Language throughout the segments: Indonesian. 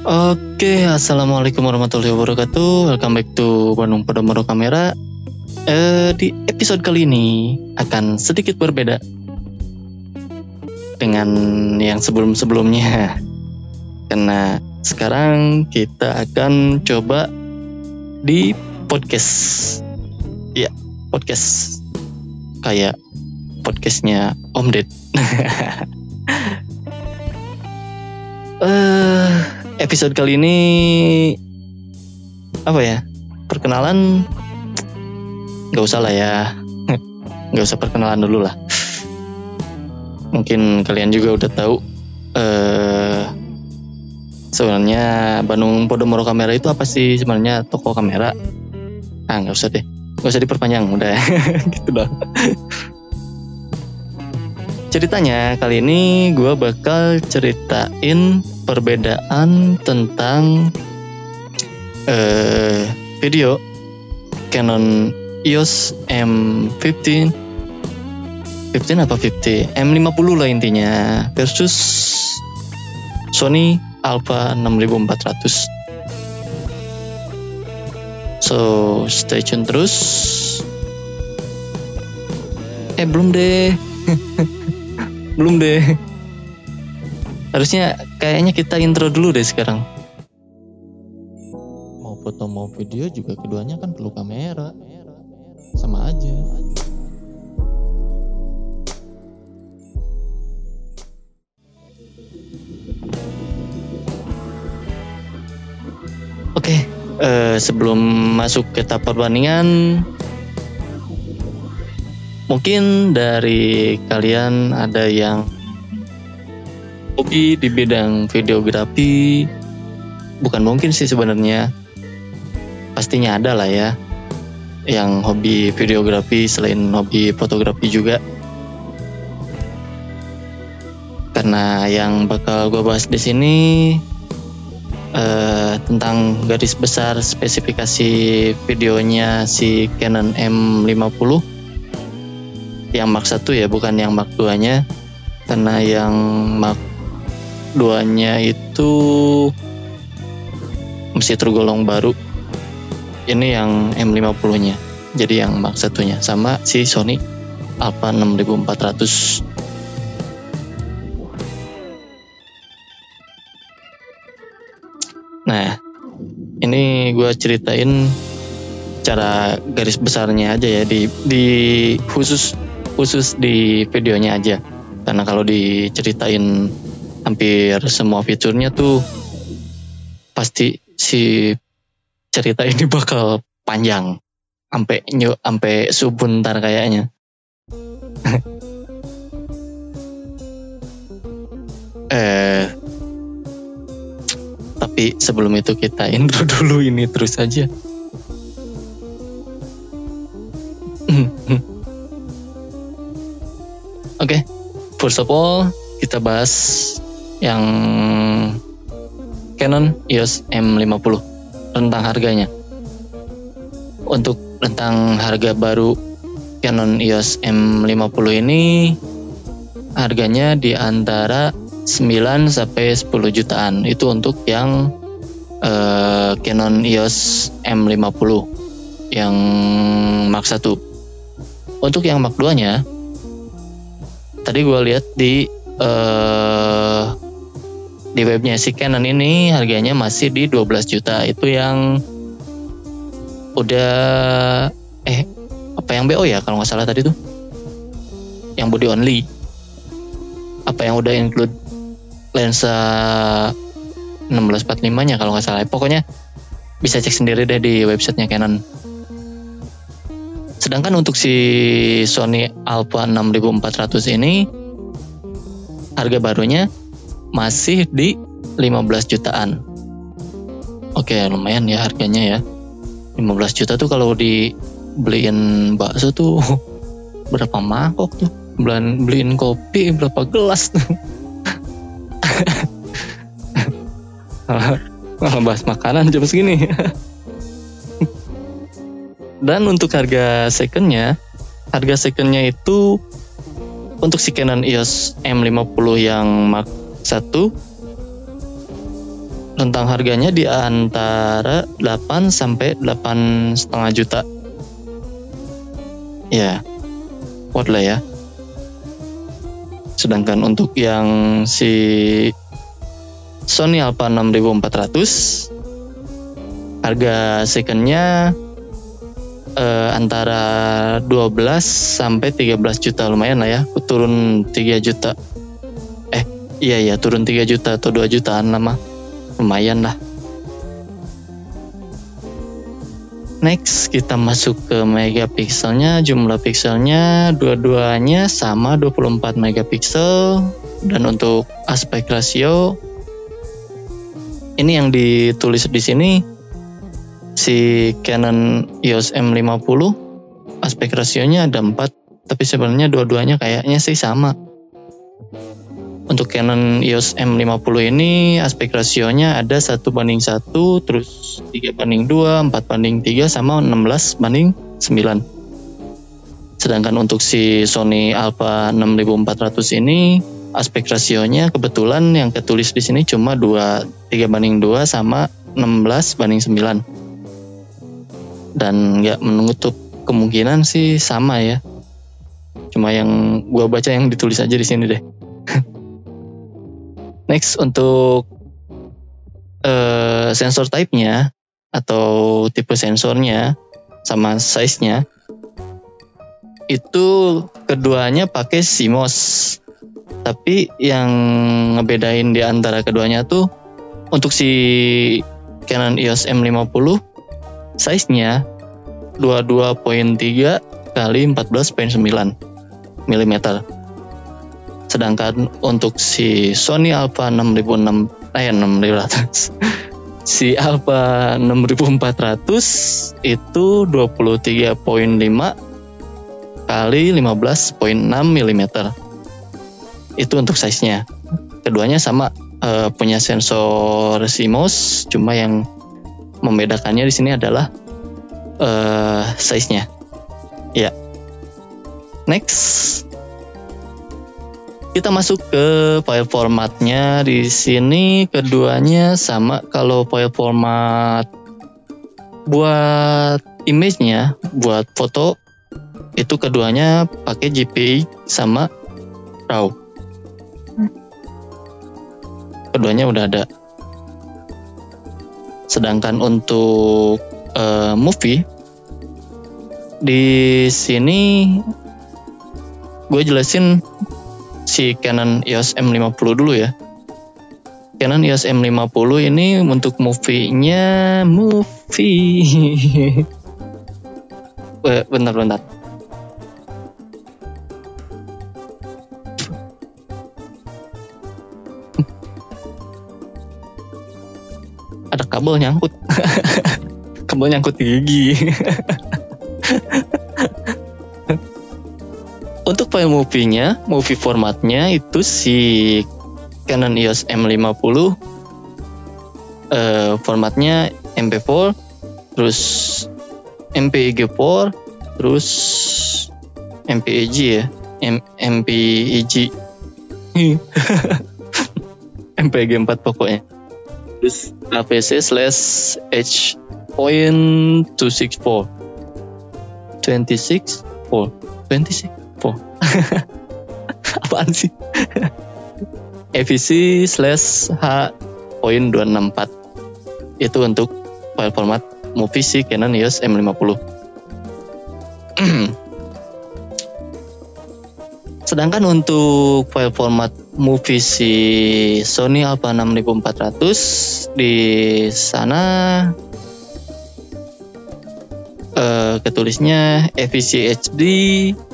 Oke, assalamualaikum warahmatullahi wabarakatuh. Welcome back to Bandung Podomoro Kamera. Eh, di episode kali ini akan sedikit berbeda dengan yang sebelum-sebelumnya. Karena sekarang kita akan coba di podcast. Ya, podcast kayak podcastnya Om Ded. Eh, episode kali ini apa ya? Perkenalan nggak usah lah ya, nggak usah perkenalan dulu lah. Mungkin kalian juga udah tahu eh sebenarnya Bandung Podomoro Kamera itu apa sih sebenarnya toko kamera? Ah nggak usah deh, nggak usah diperpanjang udah gitu dong. Ceritanya kali ini gue bakal ceritain perbedaan tentang uh, video Canon EOS M15 15 apa 50 M50 lah intinya versus Sony Alpha 6400 so stay tune terus. Eh belum deh belum deh. Harusnya kayaknya kita intro dulu deh sekarang. Mau foto mau video juga keduanya kan perlu kamera. Sama aja. Oke eh, sebelum masuk ke tahap perbandingan mungkin dari kalian ada yang hobi di bidang videografi? Bukan mungkin sih sebenarnya. Pastinya ada lah ya yang hobi videografi selain hobi fotografi juga. Karena yang bakal gue bahas di sini eh, tentang garis besar spesifikasi videonya si Canon M50 yang Mark 1 ya bukan yang Mark 2 nya karena yang Mark 2 nya itu masih tergolong baru. Ini yang M50 nya jadi yang Mark 1 nya sama si Sony Alpha 6400 nah ini gue ceritain cara garis besarnya aja ya di di khusus khusus di videonya aja. Karena kalau diceritain hampir semua fiturnya tuh pasti si cerita ini bakal panjang. Sampai nyu sampai subuh ntar kayaknya. Eh tapi sebelum itu kita intro dulu ini terus aja Oke, okay. first of all kita bahas yang Canon EOS M50 tentang harganya. Untuk tentang harga baru Canon EOS M50 ini harganya di antara 9 sampai 10 jutaan. Itu untuk yang uh, Canon EOS M50 yang Mark 1. Untuk yang Mark 2-nya tadi gue lihat di uh, di webnya si Canon ini harganya masih di 12 juta. Itu yang udah eh apa yang BO ya kalau nggak salah tadi tuh? Yang body only. Apa yang udah include lensa 1645 nya kalau nggak salah. Pokoknya bisa cek sendiri deh di websitenya Canon Sedangkan untuk si Sony Alpha 6400 ini harga barunya masih di 15 jutaan. Oke, lumayan ya harganya ya. 15 juta tuh kalau dibeliin bakso tuh berapa mangkok tuh? Beliin, beliin kopi berapa gelas tuh? Malah bahas makanan jam segini. Dan untuk harga secondnya, harga secondnya itu untuk si Canon EOS M50 yang Mark 1 rentang harganya di antara 8 sampai 8 setengah juta. Ya, kuat lah ya. Sedangkan untuk yang si Sony Alpha 6400 harga secondnya eh, antara 12 sampai 13 juta lumayan lah ya. Turun 3 juta. Eh iya iya turun 3 juta atau 2 jutaan lama lumayan lah. Next kita masuk ke megapikselnya, jumlah pixelnya dua-duanya sama 24 megapiksel. Dan untuk aspek rasio ini yang ditulis di sini si Canon EOS M50 aspek rasionya ada 4 tapi sebenarnya dua-duanya kayaknya sih sama untuk Canon EOS M50 ini aspek rasionya ada satu banding satu, terus 3 banding 2, 4 banding 3 sama 16 banding 9. Sedangkan untuk si Sony Alpha 6400 ini aspek rasionya kebetulan yang ketulis di sini cuma 2 3 banding 2 sama 16 banding 9. Dan nggak menutup kemungkinan sih sama ya. Cuma yang gua baca yang ditulis aja di sini deh. Next untuk uh, sensor type-nya atau tipe sensornya sama size-nya itu keduanya pakai CMOS. Tapi yang ngebedain di antara keduanya tuh untuk si Canon EOS M50 size-nya 22.3 kali 14.9 mm Sedangkan untuk si Sony Alpha 6006 eh 6500 si Alpha 6400 itu 23.5 kali 15.6 mm. Itu untuk size-nya. Keduanya sama uh, punya sensor CMOS, cuma yang membedakannya di sini adalah uh, size-nya. Ya. Next. Kita masuk ke file formatnya. Di sini keduanya sama. Kalau file format buat image-nya buat foto itu keduanya pakai JPEG sama RAW. Keduanya udah ada sedangkan untuk uh, movie di sini gue jelasin si Canon EOS M50 dulu ya. Canon EOS M50 ini untuk movie-nya movie. bentar Ada kabel nyangkut. kabel nyangkut di gigi. Untuk file movie-nya, movie formatnya itu si Canon EOS M50 uh, formatnya MP4 terus MPEG4 terus MPEG ya M MPEG MPEG 4 pokoknya terus APC slash H point 264 26 4 26 po apaan sih? EVC slash H poin 264 itu untuk file format movie si Canon EOS M50 sedangkan untuk file format movie si Sony Alpha 6400 di sana uh, ketulisnya EVC HD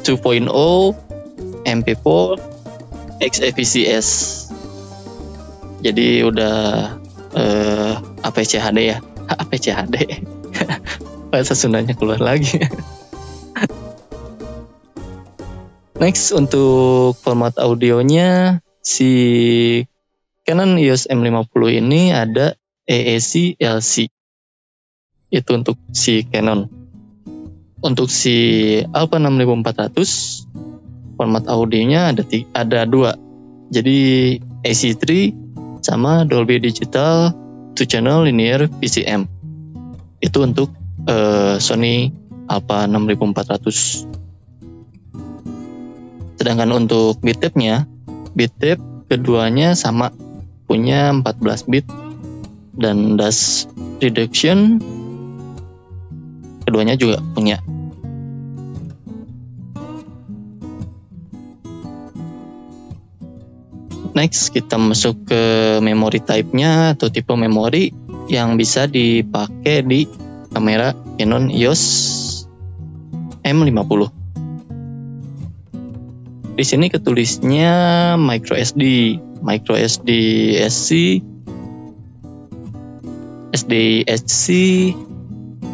2.0 MP4 XEVCS jadi udah uh, APC HD ya? APC HD bahasa Sundanya keluar lagi. Next untuk format audionya si Canon EOS M50 ini ada AAC LC itu untuk si Canon untuk si Alpha 6400 format audionya ada ada dua. Jadi AC3 sama Dolby Digital two channel linear VCM. Itu untuk uh, Sony Alpha 6400. Sedangkan untuk bittapnya, bittap keduanya sama punya 14 bit dan dust reduction keduanya juga punya next kita masuk ke memory type-nya atau tipe memori yang bisa dipakai di kamera Canon EOS M50. Di sini ketulisnya micro SD, micro SD SC, SDXC,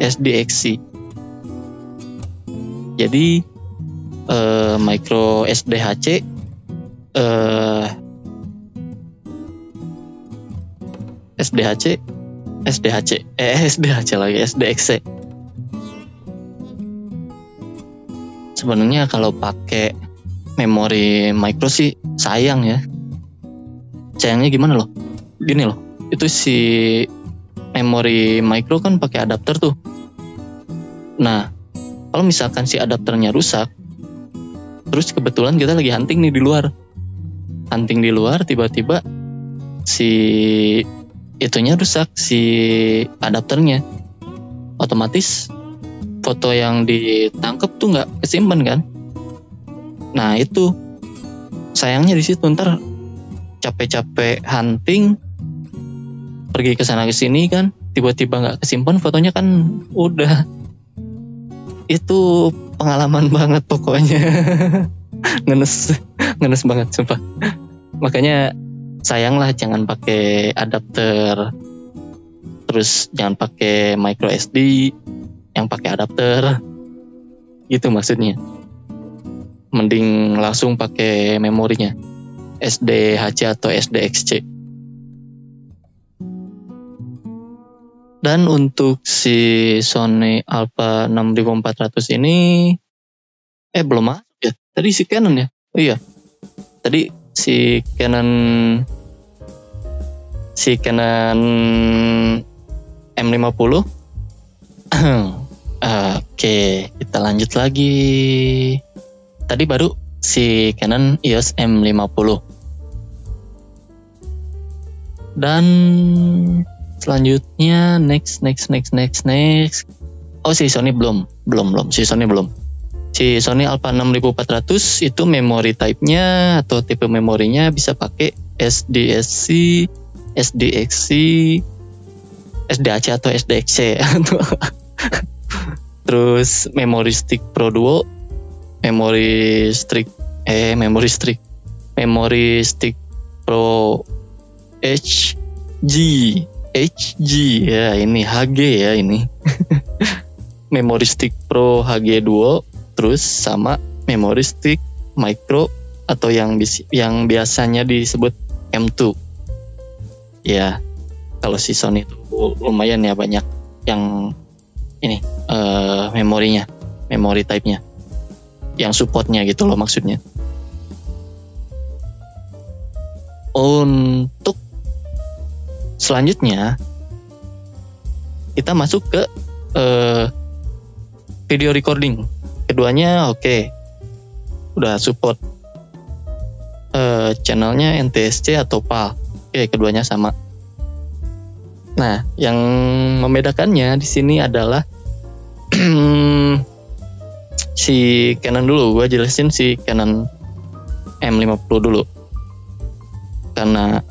SDXC. Jadi uh, micro SDHC uh, SDHC SDHC eh SDHC lagi SDXC sebenarnya kalau pakai memori micro sih sayang ya. Sayangnya gimana loh? Gini loh itu si memori micro kan pakai adapter tuh. Nah kalau misalkan si adapternya rusak terus kebetulan kita lagi hunting nih di luar. Hunting di luar tiba-tiba si itunya rusak si adapternya. Otomatis foto yang ditangkap tuh nggak kesimpan kan nah itu. Sayangnya di situ ntar capek-capek hunting pergi ke sana ke sini kan tiba-tiba nggak kesimpan fotonya kan udah. Itu pengalaman banget pokoknya. Ngenes ngenes banget sumpah. Makanya sayang lah jangan pakai adapter. Terus jangan pakai micro SD yang pakai adapter. Gitu maksudnya mending langsung pakai memorinya. SDHC atau SDXC dan untuk si Sony Alpha 6400 ini eh belum masuk ya. Tadi si Canon ya? Oh iya. Tadi si Canon si Canon M50 Oke, kita lanjut lagi. Tadi baru si Canon EOS M50. Dan selanjutnya next next next next next. Oh si Sony belum, belum belum si Sony belum. Si Sony Alpha 6400 itu memory type-nya atau tipe memorinya bisa pakai SDSC SDXC, SDAC atau SDXC. Terus memory stick Pro Duo, memory stick. Eh memory stick. Memory stick Pro HG HG ya ini HG ya ini. Memory stick Pro HG Duo. Terus sama memory stick micro atau yang yang biasanya disebut M2 ya kalau si Sony itu lumayan ya banyak yang ini uh, memorinya memori type-nya yang supportnya gitu loh maksudnya untuk selanjutnya kita masuk ke uh, video recording keduanya oke okay. udah support uh, channelnya NTSC atau PAL Oke, keduanya sama. Nah, yang membedakannya di sini adalah si Canon dulu. Gue jelasin si Canon M50 dulu. Karena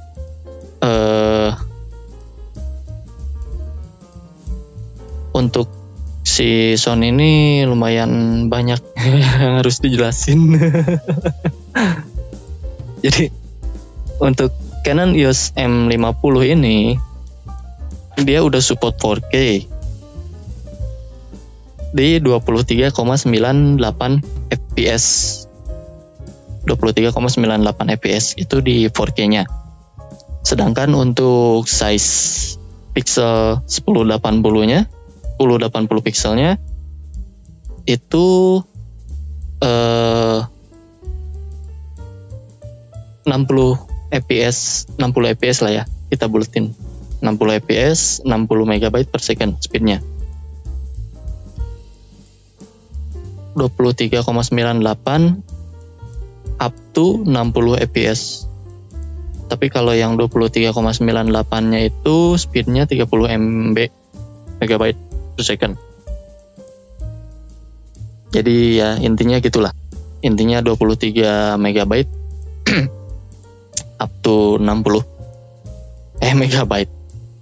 uh, untuk si Sony ini lumayan banyak yang harus dijelasin. Jadi untuk Canon EOS M50 ini dia udah support 4K di 23,98 fps 23,98 fps itu di 4K-nya sedangkan untuk size pixel 1080-nya 1080 pixelnya itu eh, 60 fps 60 fps lah ya kita buletin. 60 fps 60 MB per second speednya 23,98 up to 60 fps tapi kalau yang 23,98 nya itu speednya 30 MB megabyte per second. Jadi ya intinya gitulah. Intinya 23 megabyte up to 60 eh megabyte.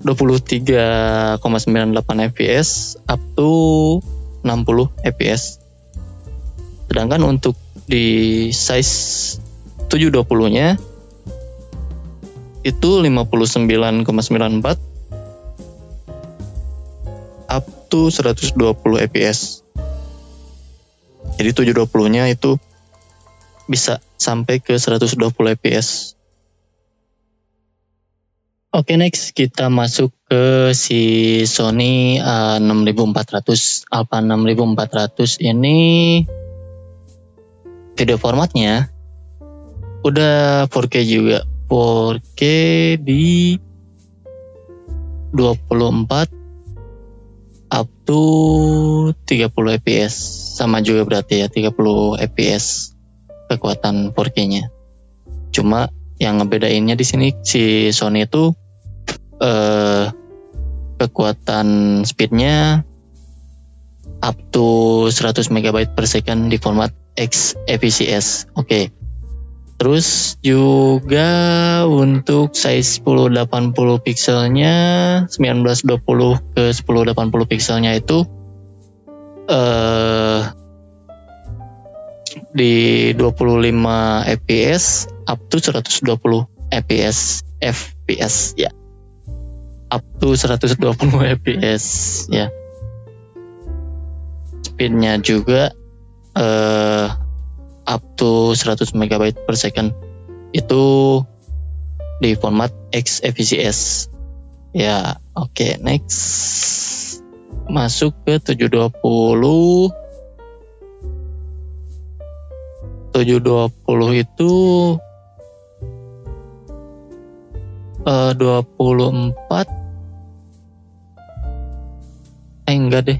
23,98 fps up to 60 fps sedangkan untuk di size 720 nya itu 59,94 up to 120 fps jadi 720 nya itu bisa sampai ke 120 fps Oke next kita masuk ke si Sony uh, 6400 Alpha 6400 ini video formatnya udah 4K juga. 4K di 24 up to 30 fps sama juga berarti ya 30 fps kekuatan 4K nya cuma yang ngebedainnya di sini si Sony itu eh, kekuatan speednya up to 100 MB per second di format XFCS. Oke. Okay. Terus juga untuk size 1080 pixelnya 1920 ke 1080 pixelnya itu eh di 25 fps up to 120 fps fps ya up to 120 fps ya speednya juga uh, up to 100 MB per second itu di format XFCS ya oke okay, next. Masuk ke 720 720 itu uh, 24 eh enggak deh.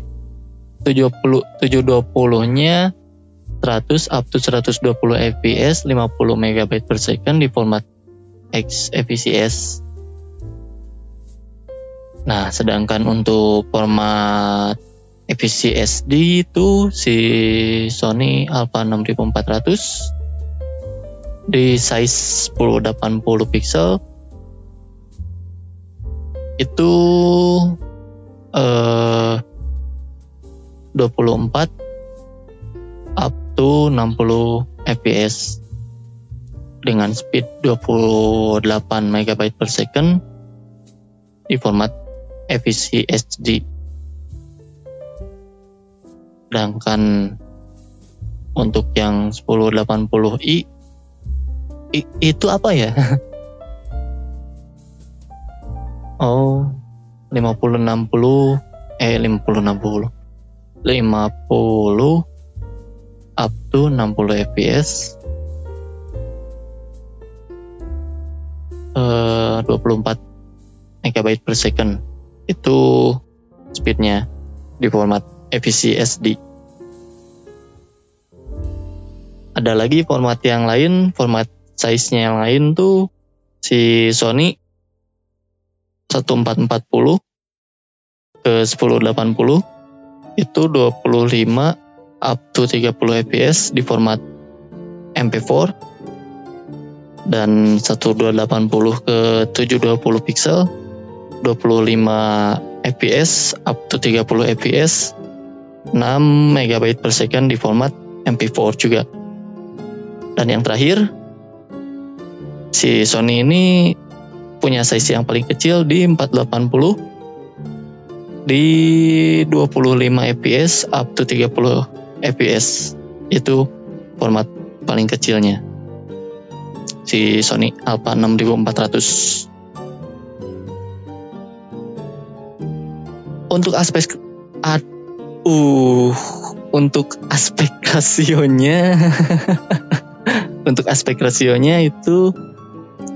70 720 nya 100 up to 120 fps 50 MB per second di format XFCS nah sedangkan untuk format FVCSD itu si Sony Alpha 6400 di size 1080 pixel. Itu eh, 24 up to 60 fps dengan speed 28 MB per second di format FVCSD sedangkan untuk yang 1080i i, itu apa ya? Oh 50 60 eh 50 60 50 up to 60 fps uh, 24 megabyte per second. Itu speednya di format FVC Ada lagi format yang lain, format size-nya yang lain tuh si Sony 1440 ke 1080 itu 25 up to 30 fps di format MP4 dan 1280 ke 720 pixel 25 fps up to 30 fps 6 MB per second di format MP4 juga. Dan yang terakhir, si Sony ini punya size yang paling kecil di 480 di 25 fps up to 30 fps. Itu format paling kecilnya. Si Sony Alpha 6400. Untuk aspek Uh, untuk aspek rasionya, untuk aspek rasionya itu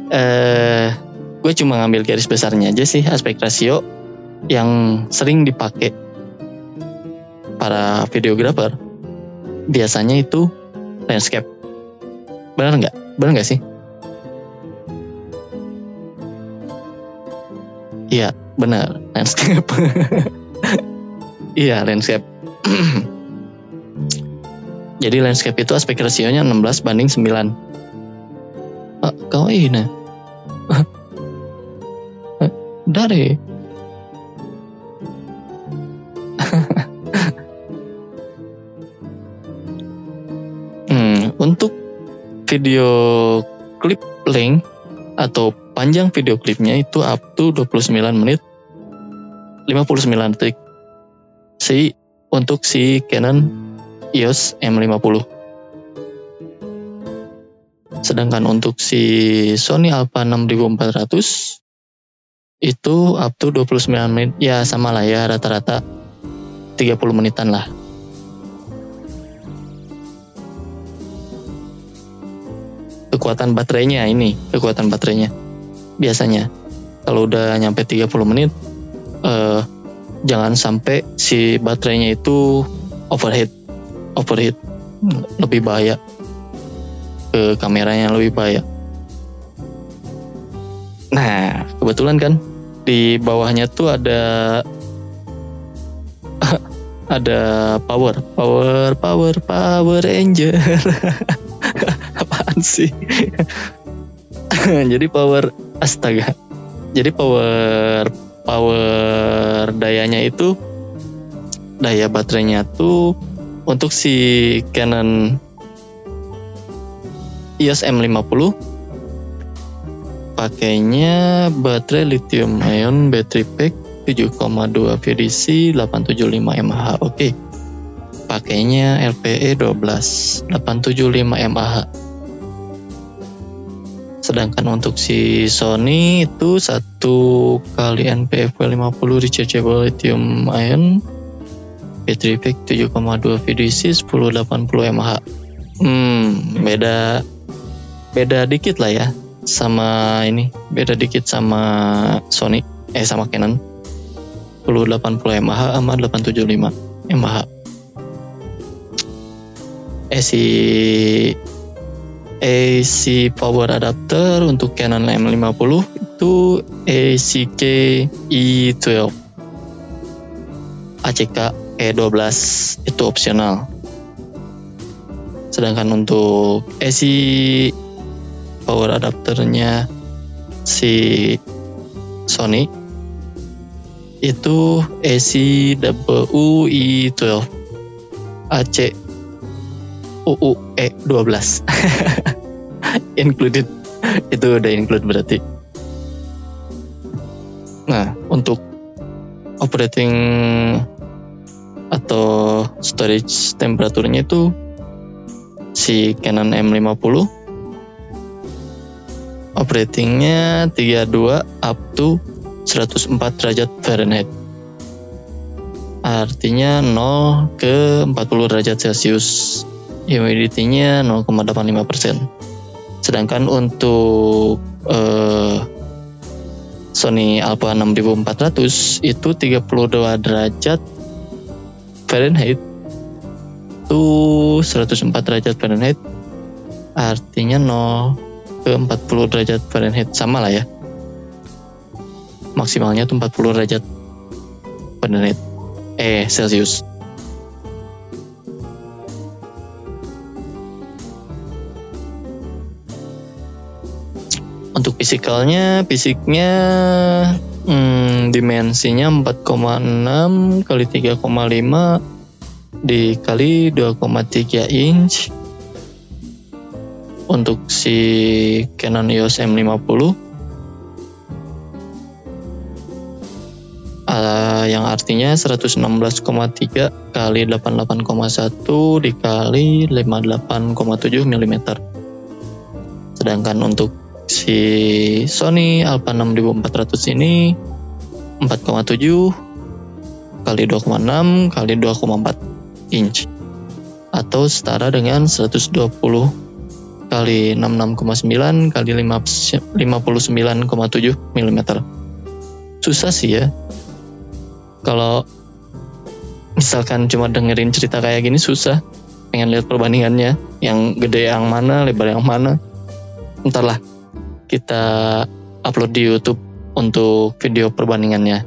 eh gue cuma ngambil garis besarnya aja sih aspek rasio yang sering dipakai para videografer biasanya itu landscape. Benar nggak? Benar nggak sih? Iya benar. Landscape. Iya landscape. Jadi landscape itu aspek rasionya 16 banding 9 ah, kau ini. Dari video klip length atau panjang video klipnya itu up to 29 menit 59 detik. Si untuk si Canon EOS M50 sedangkan untuk si Sony Alpha 6400 itu up to 29 menit. Ya sama lah ya rata-rata 30 menitan lah kekuatan baterainya ini kekuatan baterainya. Biasanya kalau udah nyampe 30 menit uh, jangan sampai si baterainya itu overheat overheat. Lebih bahaya. Ke kameranya lebih bahaya. Nah kebetulan kan di bawahnya tuh ada ada power power power power ranger apaan sih? Jadi power astaga. Jadi power power dayanya itu daya baterainya tuh untuk si Canon EOS M50 pakainya baterai lithium ion battery pack 7,2 VDC 875 mAh oke. Okay pakainya LPE 12 875 mAh sedangkan untuk si Sony itu satu kali NPF 50 rechargeable lithium ion battery pack 7,2 VDC 1080 mAh hmm beda beda dikit lah ya sama ini beda dikit sama Sony eh sama Canon. 1080 mAh sama 875 mAh AC AC power adapter untuk Canon M50 itu ACK E12 ACK E12 itu opsional. Sedangkan untuk AC power adapternya si Sony itu AC E12 AC UUE 12 included. Itu udah include berarti. Nah untuk operating atau storage temperaturnya itu si Canon M50 operatingnya 32 up to 104 derajat Fahrenheit. Artinya 0 ke 40 derajat Celcius humidity-nya 0,85%. Sedangkan untuk uh, Sony Alpha 6400 itu 32 derajat Fahrenheit. Itu 104 derajat Fahrenheit artinya 0 ke 40 derajat Fahrenheit. Sama lah ya. Maksimalnya tuh 40 derajat Fahrenheit. Eh Celsius fisikalnya, fisiknya hmm, dimensinya 4,6 kali 3,5 dikali 2,3 inch. Untuk si Canon EOS M50 uh, yang artinya 116,3 kali 88,1 dikali 58,7 mm. Sedangkan untuk si Sony Alpha 6400 ini 4,7 kali 2,6 kali 2,4 inch atau setara dengan 120 kali 66,9 kali 59,7 mm. Susah sih ya. Kalau misalkan cuma dengerin cerita kayak gini susah. Pengen lihat perbandingannya, yang gede yang mana, lebar yang mana. Entarlah kita upload di YouTube untuk video perbandingannya.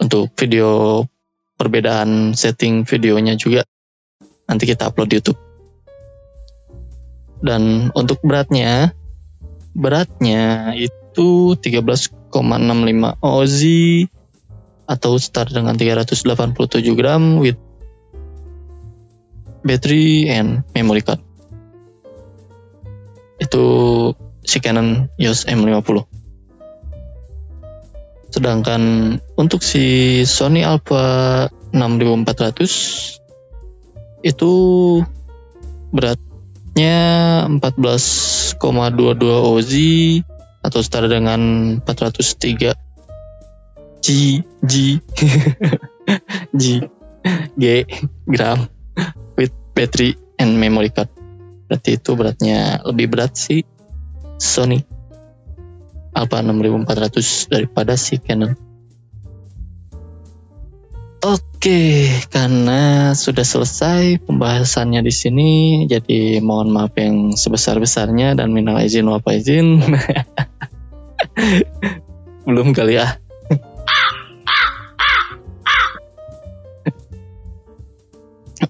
Untuk video perbedaan setting videonya juga nanti kita upload di YouTube. Dan untuk beratnya, beratnya itu 13,65 oz atau start dengan 387 gram with battery and memory card. Itu si Canon EOS M50. Sedangkan untuk si Sony Alpha 6400 itu beratnya 14,22 oz atau setara dengan 403 G G G G gram with battery and memory card. Berarti itu beratnya lebih berat sih Sony Alpha 6400 daripada si Canon. Oke, karena sudah selesai pembahasannya di sini, jadi mohon maaf yang sebesar-besarnya dan minal izin wa izin. Belum kali ya.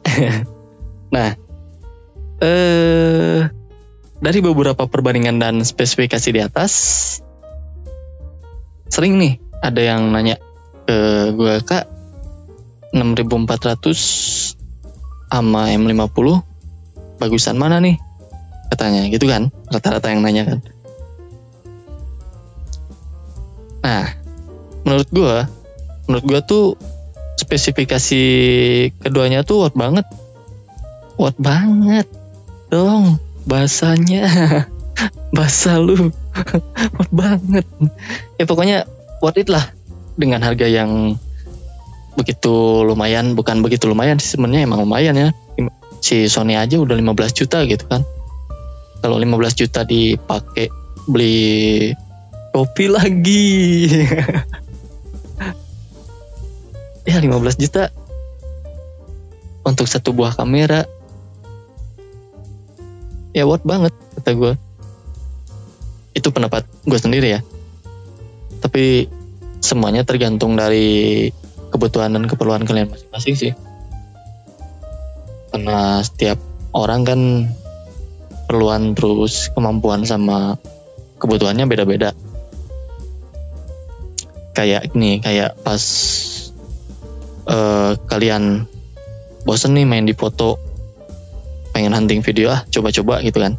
nah, eh dari beberapa perbandingan dan spesifikasi di atas, sering nih ada yang nanya ke gue kak 6400 sama M50 bagusan mana nih? Katanya gitu kan? Rata-rata yang nanya kan. Nah menurut gue menurut gue tuh spesifikasi keduanya tuh worth banget. Worth banget dong bahasanya. Bahasa lu. Banget. Ya pokoknya worth it lah dengan harga yang begitu lumayan. Bukan begitu lumayan sih sebenarnya emang lumayan ya. Si Sony aja udah 15 juta gitu kan. Kalau 15 juta dipakai beli kopi lagi. Ya 15 juta untuk satu buah kamera ya worth banget kata gue itu pendapat gue sendiri ya. Tapi semuanya tergantung dari kebutuhan dan keperluan kalian masing-masing sih. Karena setiap orang kan perluan terus kemampuan sama kebutuhannya beda-beda. Kayak ini kayak pas uh, kalian bosen nih main di foto pengen hunting video ah coba-coba gitu kan.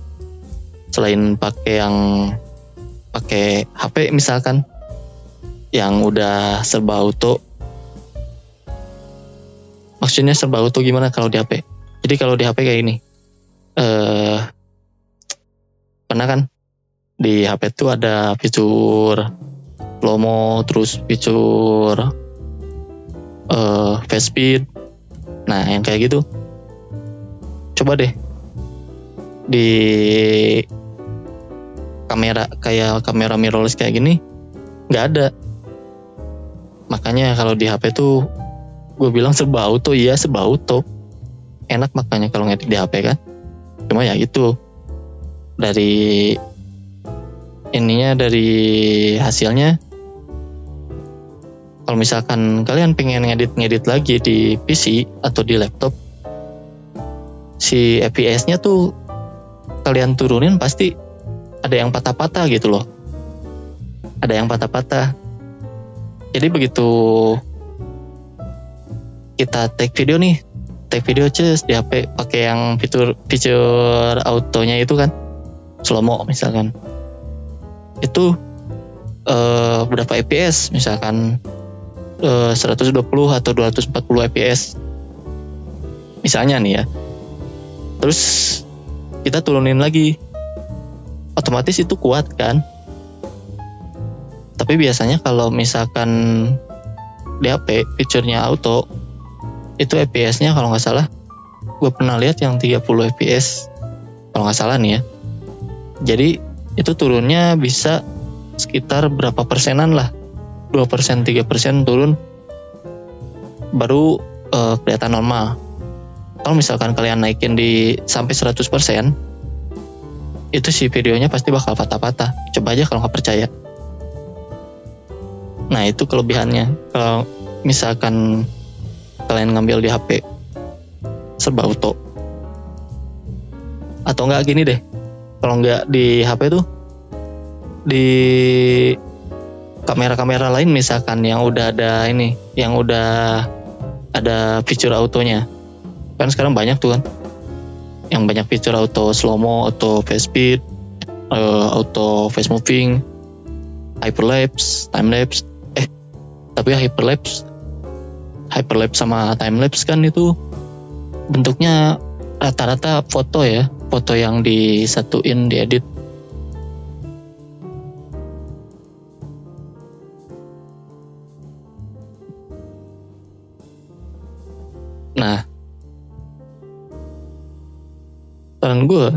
Selain pakai yang pakai HP misalkan yang udah serba auto. Maksudnya serba auto gimana kalau di HP jadi kalau di HP kayak ini eh pernah kan? Di HP itu ada fitur slow terus fitur uh, fast speed. Nah yang kayak gitu coba deh. Di kamera kayak kamera mirrorless kayak gini nggak ada. Makanya kalau di HP tuh gue bilang serba auto iya serba auto enak makanya kalau ngedit di HP kan. Cuma ya gitu. Dari ininya dari hasilnya kalau misalkan kalian pengen ngedit-ngedit lagi di PC atau di laptop si FPS-nya tuh kalian turunin pasti ada yang patah-patah gitu loh. Ada yang patah-patah. Jadi begitu kita take video nih take video cus di HP pakai yang fitur fitur autonya itu kan slow mo misalkan. Itu uh, berapa fps misalkan uh, 120 atau 240 fps misalnya nih ya terus kita turunin lagi. Otomatis itu kuat kan? Tapi biasanya kalau misalkan di HP fiturnya auto itu FPS-nya kalau nggak salah gue pernah lihat yang 30 FPS kalau nggak salah nih ya. Jadi itu turunnya bisa sekitar berapa persenan lah. 2 persen 3 persen turun baru uh, kelihatan normal kalau misalkan kalian naikin di sampai 100 persen itu si videonya pasti bakal patah-patah. Coba aja kalau nggak percaya. Nah itu kelebihannya. Kalau misalkan kalian ngambil di HP serba auto. Atau enggak gini deh. Kalau nggak di HP tuh di kamera-kamera lain misalkan yang udah ada ini yang udah ada fitur autonya kan sekarang banyak tuh kan. Yang banyak fitur auto slow mo auto face speed uh, auto face moving hyperlapse time lapse eh tapi hyperlapse hyperlapse sama time lapse kan itu bentuknya rata-rata foto ya. Foto yang disatuin diedit. Nah, saran gue,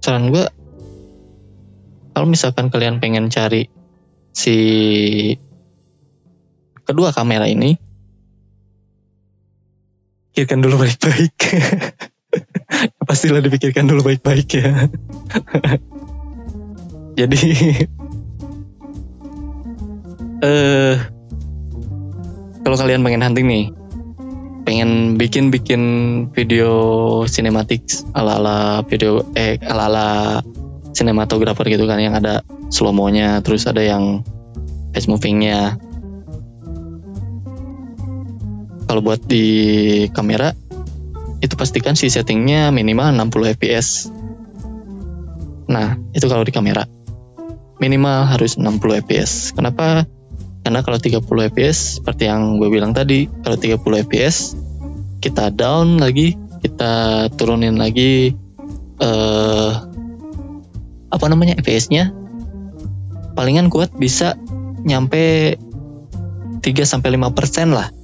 saran gue, kalau misalkan kalian pengen cari si kedua kamera ini, pikirkan dulu baik-baik. Pastilah dipikirkan dulu baik-baik ya. Jadi, eh, uh, kalau kalian pengen hunting nih, pengen bikin bikin video sinematik ala ala video eh ala ala sinematografer gitu kan yang ada slow mo-nya terus ada yang fast movingnya. Kalau buat di kamera itu pastikan si settingnya minimal 60 fps nah itu kalau di kamera minimal harus 60 fps kenapa karena kalau 30 fps seperti yang gue bilang tadi, kalau 30 fps kita down lagi, kita turunin lagi uh, apa namanya fps-nya palingan kuat bisa nyampe 3 sampai 5% lah.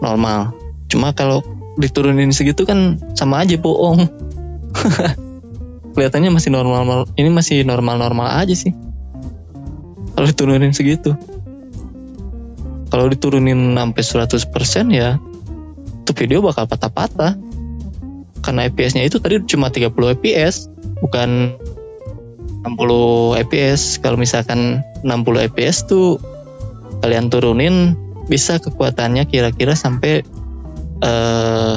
Normal. Cuma kalau diturunin segitu kan sama aja bohong. Kelihatannya masih normal, ini masih normal-normal aja sih kalau diturunin segitu. Kalau diturunin sampai 100% ya itu video bakal patah-patah. Karena FPS-nya itu tadi cuma 30 FPS bukan 60 FPS kalau misalkan 60 FPS tuh kalian turunin bisa kekuatannya kira-kira sampai eh,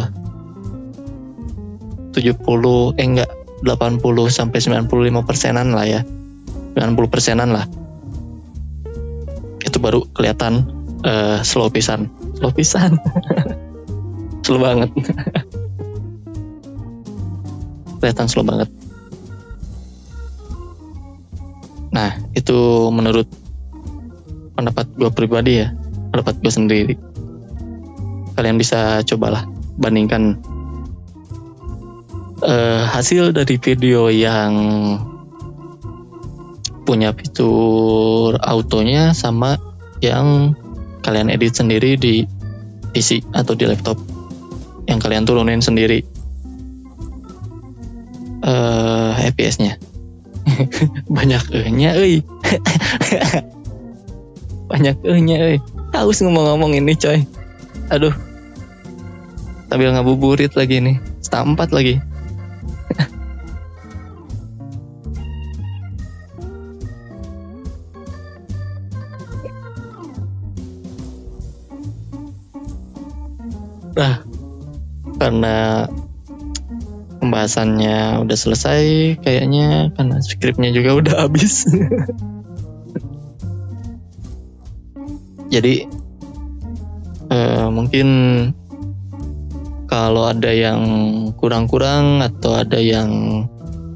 70 eh enggak 80 sampai 95 persenan lah ya. 90 persenan lah itu baru kelihatan uh, slow pisan. Slow pisan. Slow banget. Kelihatan slow banget. Nah itu menurut pendapat gue pribadi ya. Pendapat gue sendiri. Kalian bisa cobalah bandingkan uh, hasil dari video yang punya fitur autonya sama yang kalian edit sendiri di PC atau di laptop. Yang kalian turunin sendiri. Uh, eh, FPS-nya banyak e-nya euy. Banyak e-nya euy. Haus ngomong-ngomong ini coy. Aduh. Sambil ngabuburit lagi nih setampat lagi Nah, karena pembahasannya udah selesai, kayaknya karena skripnya juga udah habis. Jadi uh, mungkin kalau ada yang kurang-kurang atau ada yang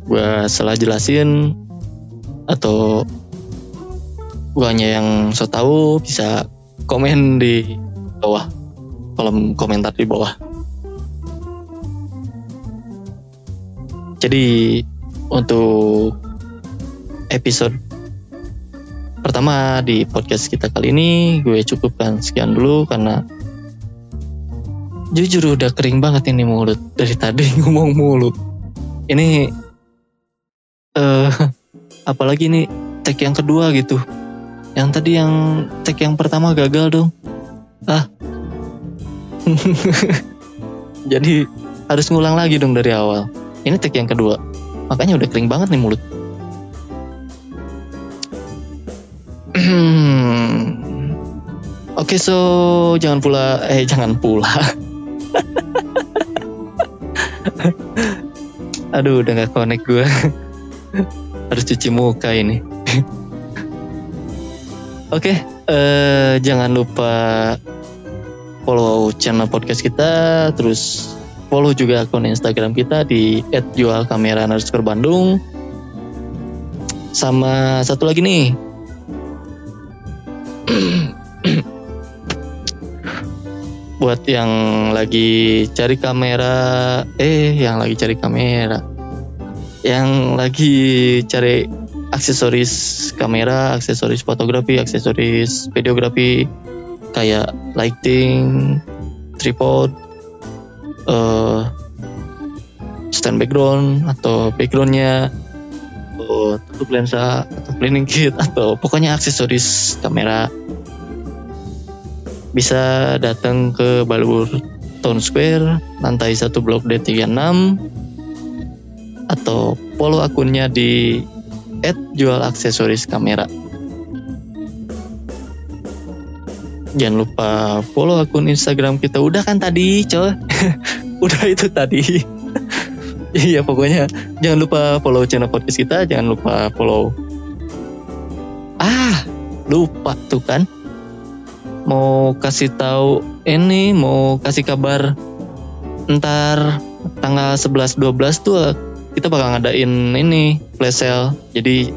gue salah jelasin atau gue hanya yang so tahu bisa komen di bawah kolom komentar di bawah. Jadi untuk episode pertama di podcast kita kali ini gue cukupkan sekian dulu karena jujur udah kering banget ini mulut. Dari tadi ngomong mulu ini eh apalagi nih tag yang kedua gitu. Yang tadi yang tag yang pertama gagal dong. Ah jadi harus ngulang lagi dong dari awal ini tag yang kedua makanya udah kering banget nih mulut Oke, so jangan pula eh jangan pula. Aduh, udah gak connect gue. Harus cuci muka ini. Oke, eh jangan lupa follow channel podcast kita, terus follow juga akun Instagram kita di @jualkamera_bandung. Sama satu lagi nih. buat yang lagi cari kamera eh yang lagi cari kamera yang lagi cari aksesoris kamera aksesoris fotografi aksesoris videografi kayak lighting tripod uh, stand background atau backgroundnya atau tutup lensa atau cleaning kit atau pokoknya aksesoris kamera bisa datang ke Balbur Town Square, lantai 1 Blok D36 atau follow akunnya di @jual aksesoris kamera. Jangan lupa follow akun Instagram kita. Udah kan tadi, coy? Udah itu tadi. Iya pokoknya jangan lupa follow channel podcast kita, jangan lupa follow. Ah, lupa tuh kan mau kasih tahu ini mau kasih kabar ntar tanggal 11 12 tuh kita bakal ngadain ini flash sale. Jadi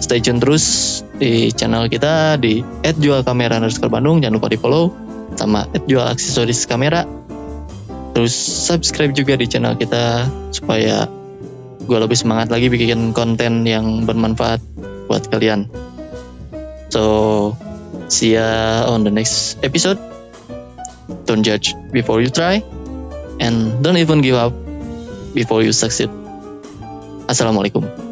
stay tune terus di channel kita di @jual kamera underscore Bandung jangan lupa di follow sama @jual aksesoris kamera terus subscribe juga di channel kita supaya gue lebih semangat lagi bikin konten yang bermanfaat buat kalian so See ya on the next episode. Don't judge before you try, and don't even give up before you succeed. Assalamualaikum.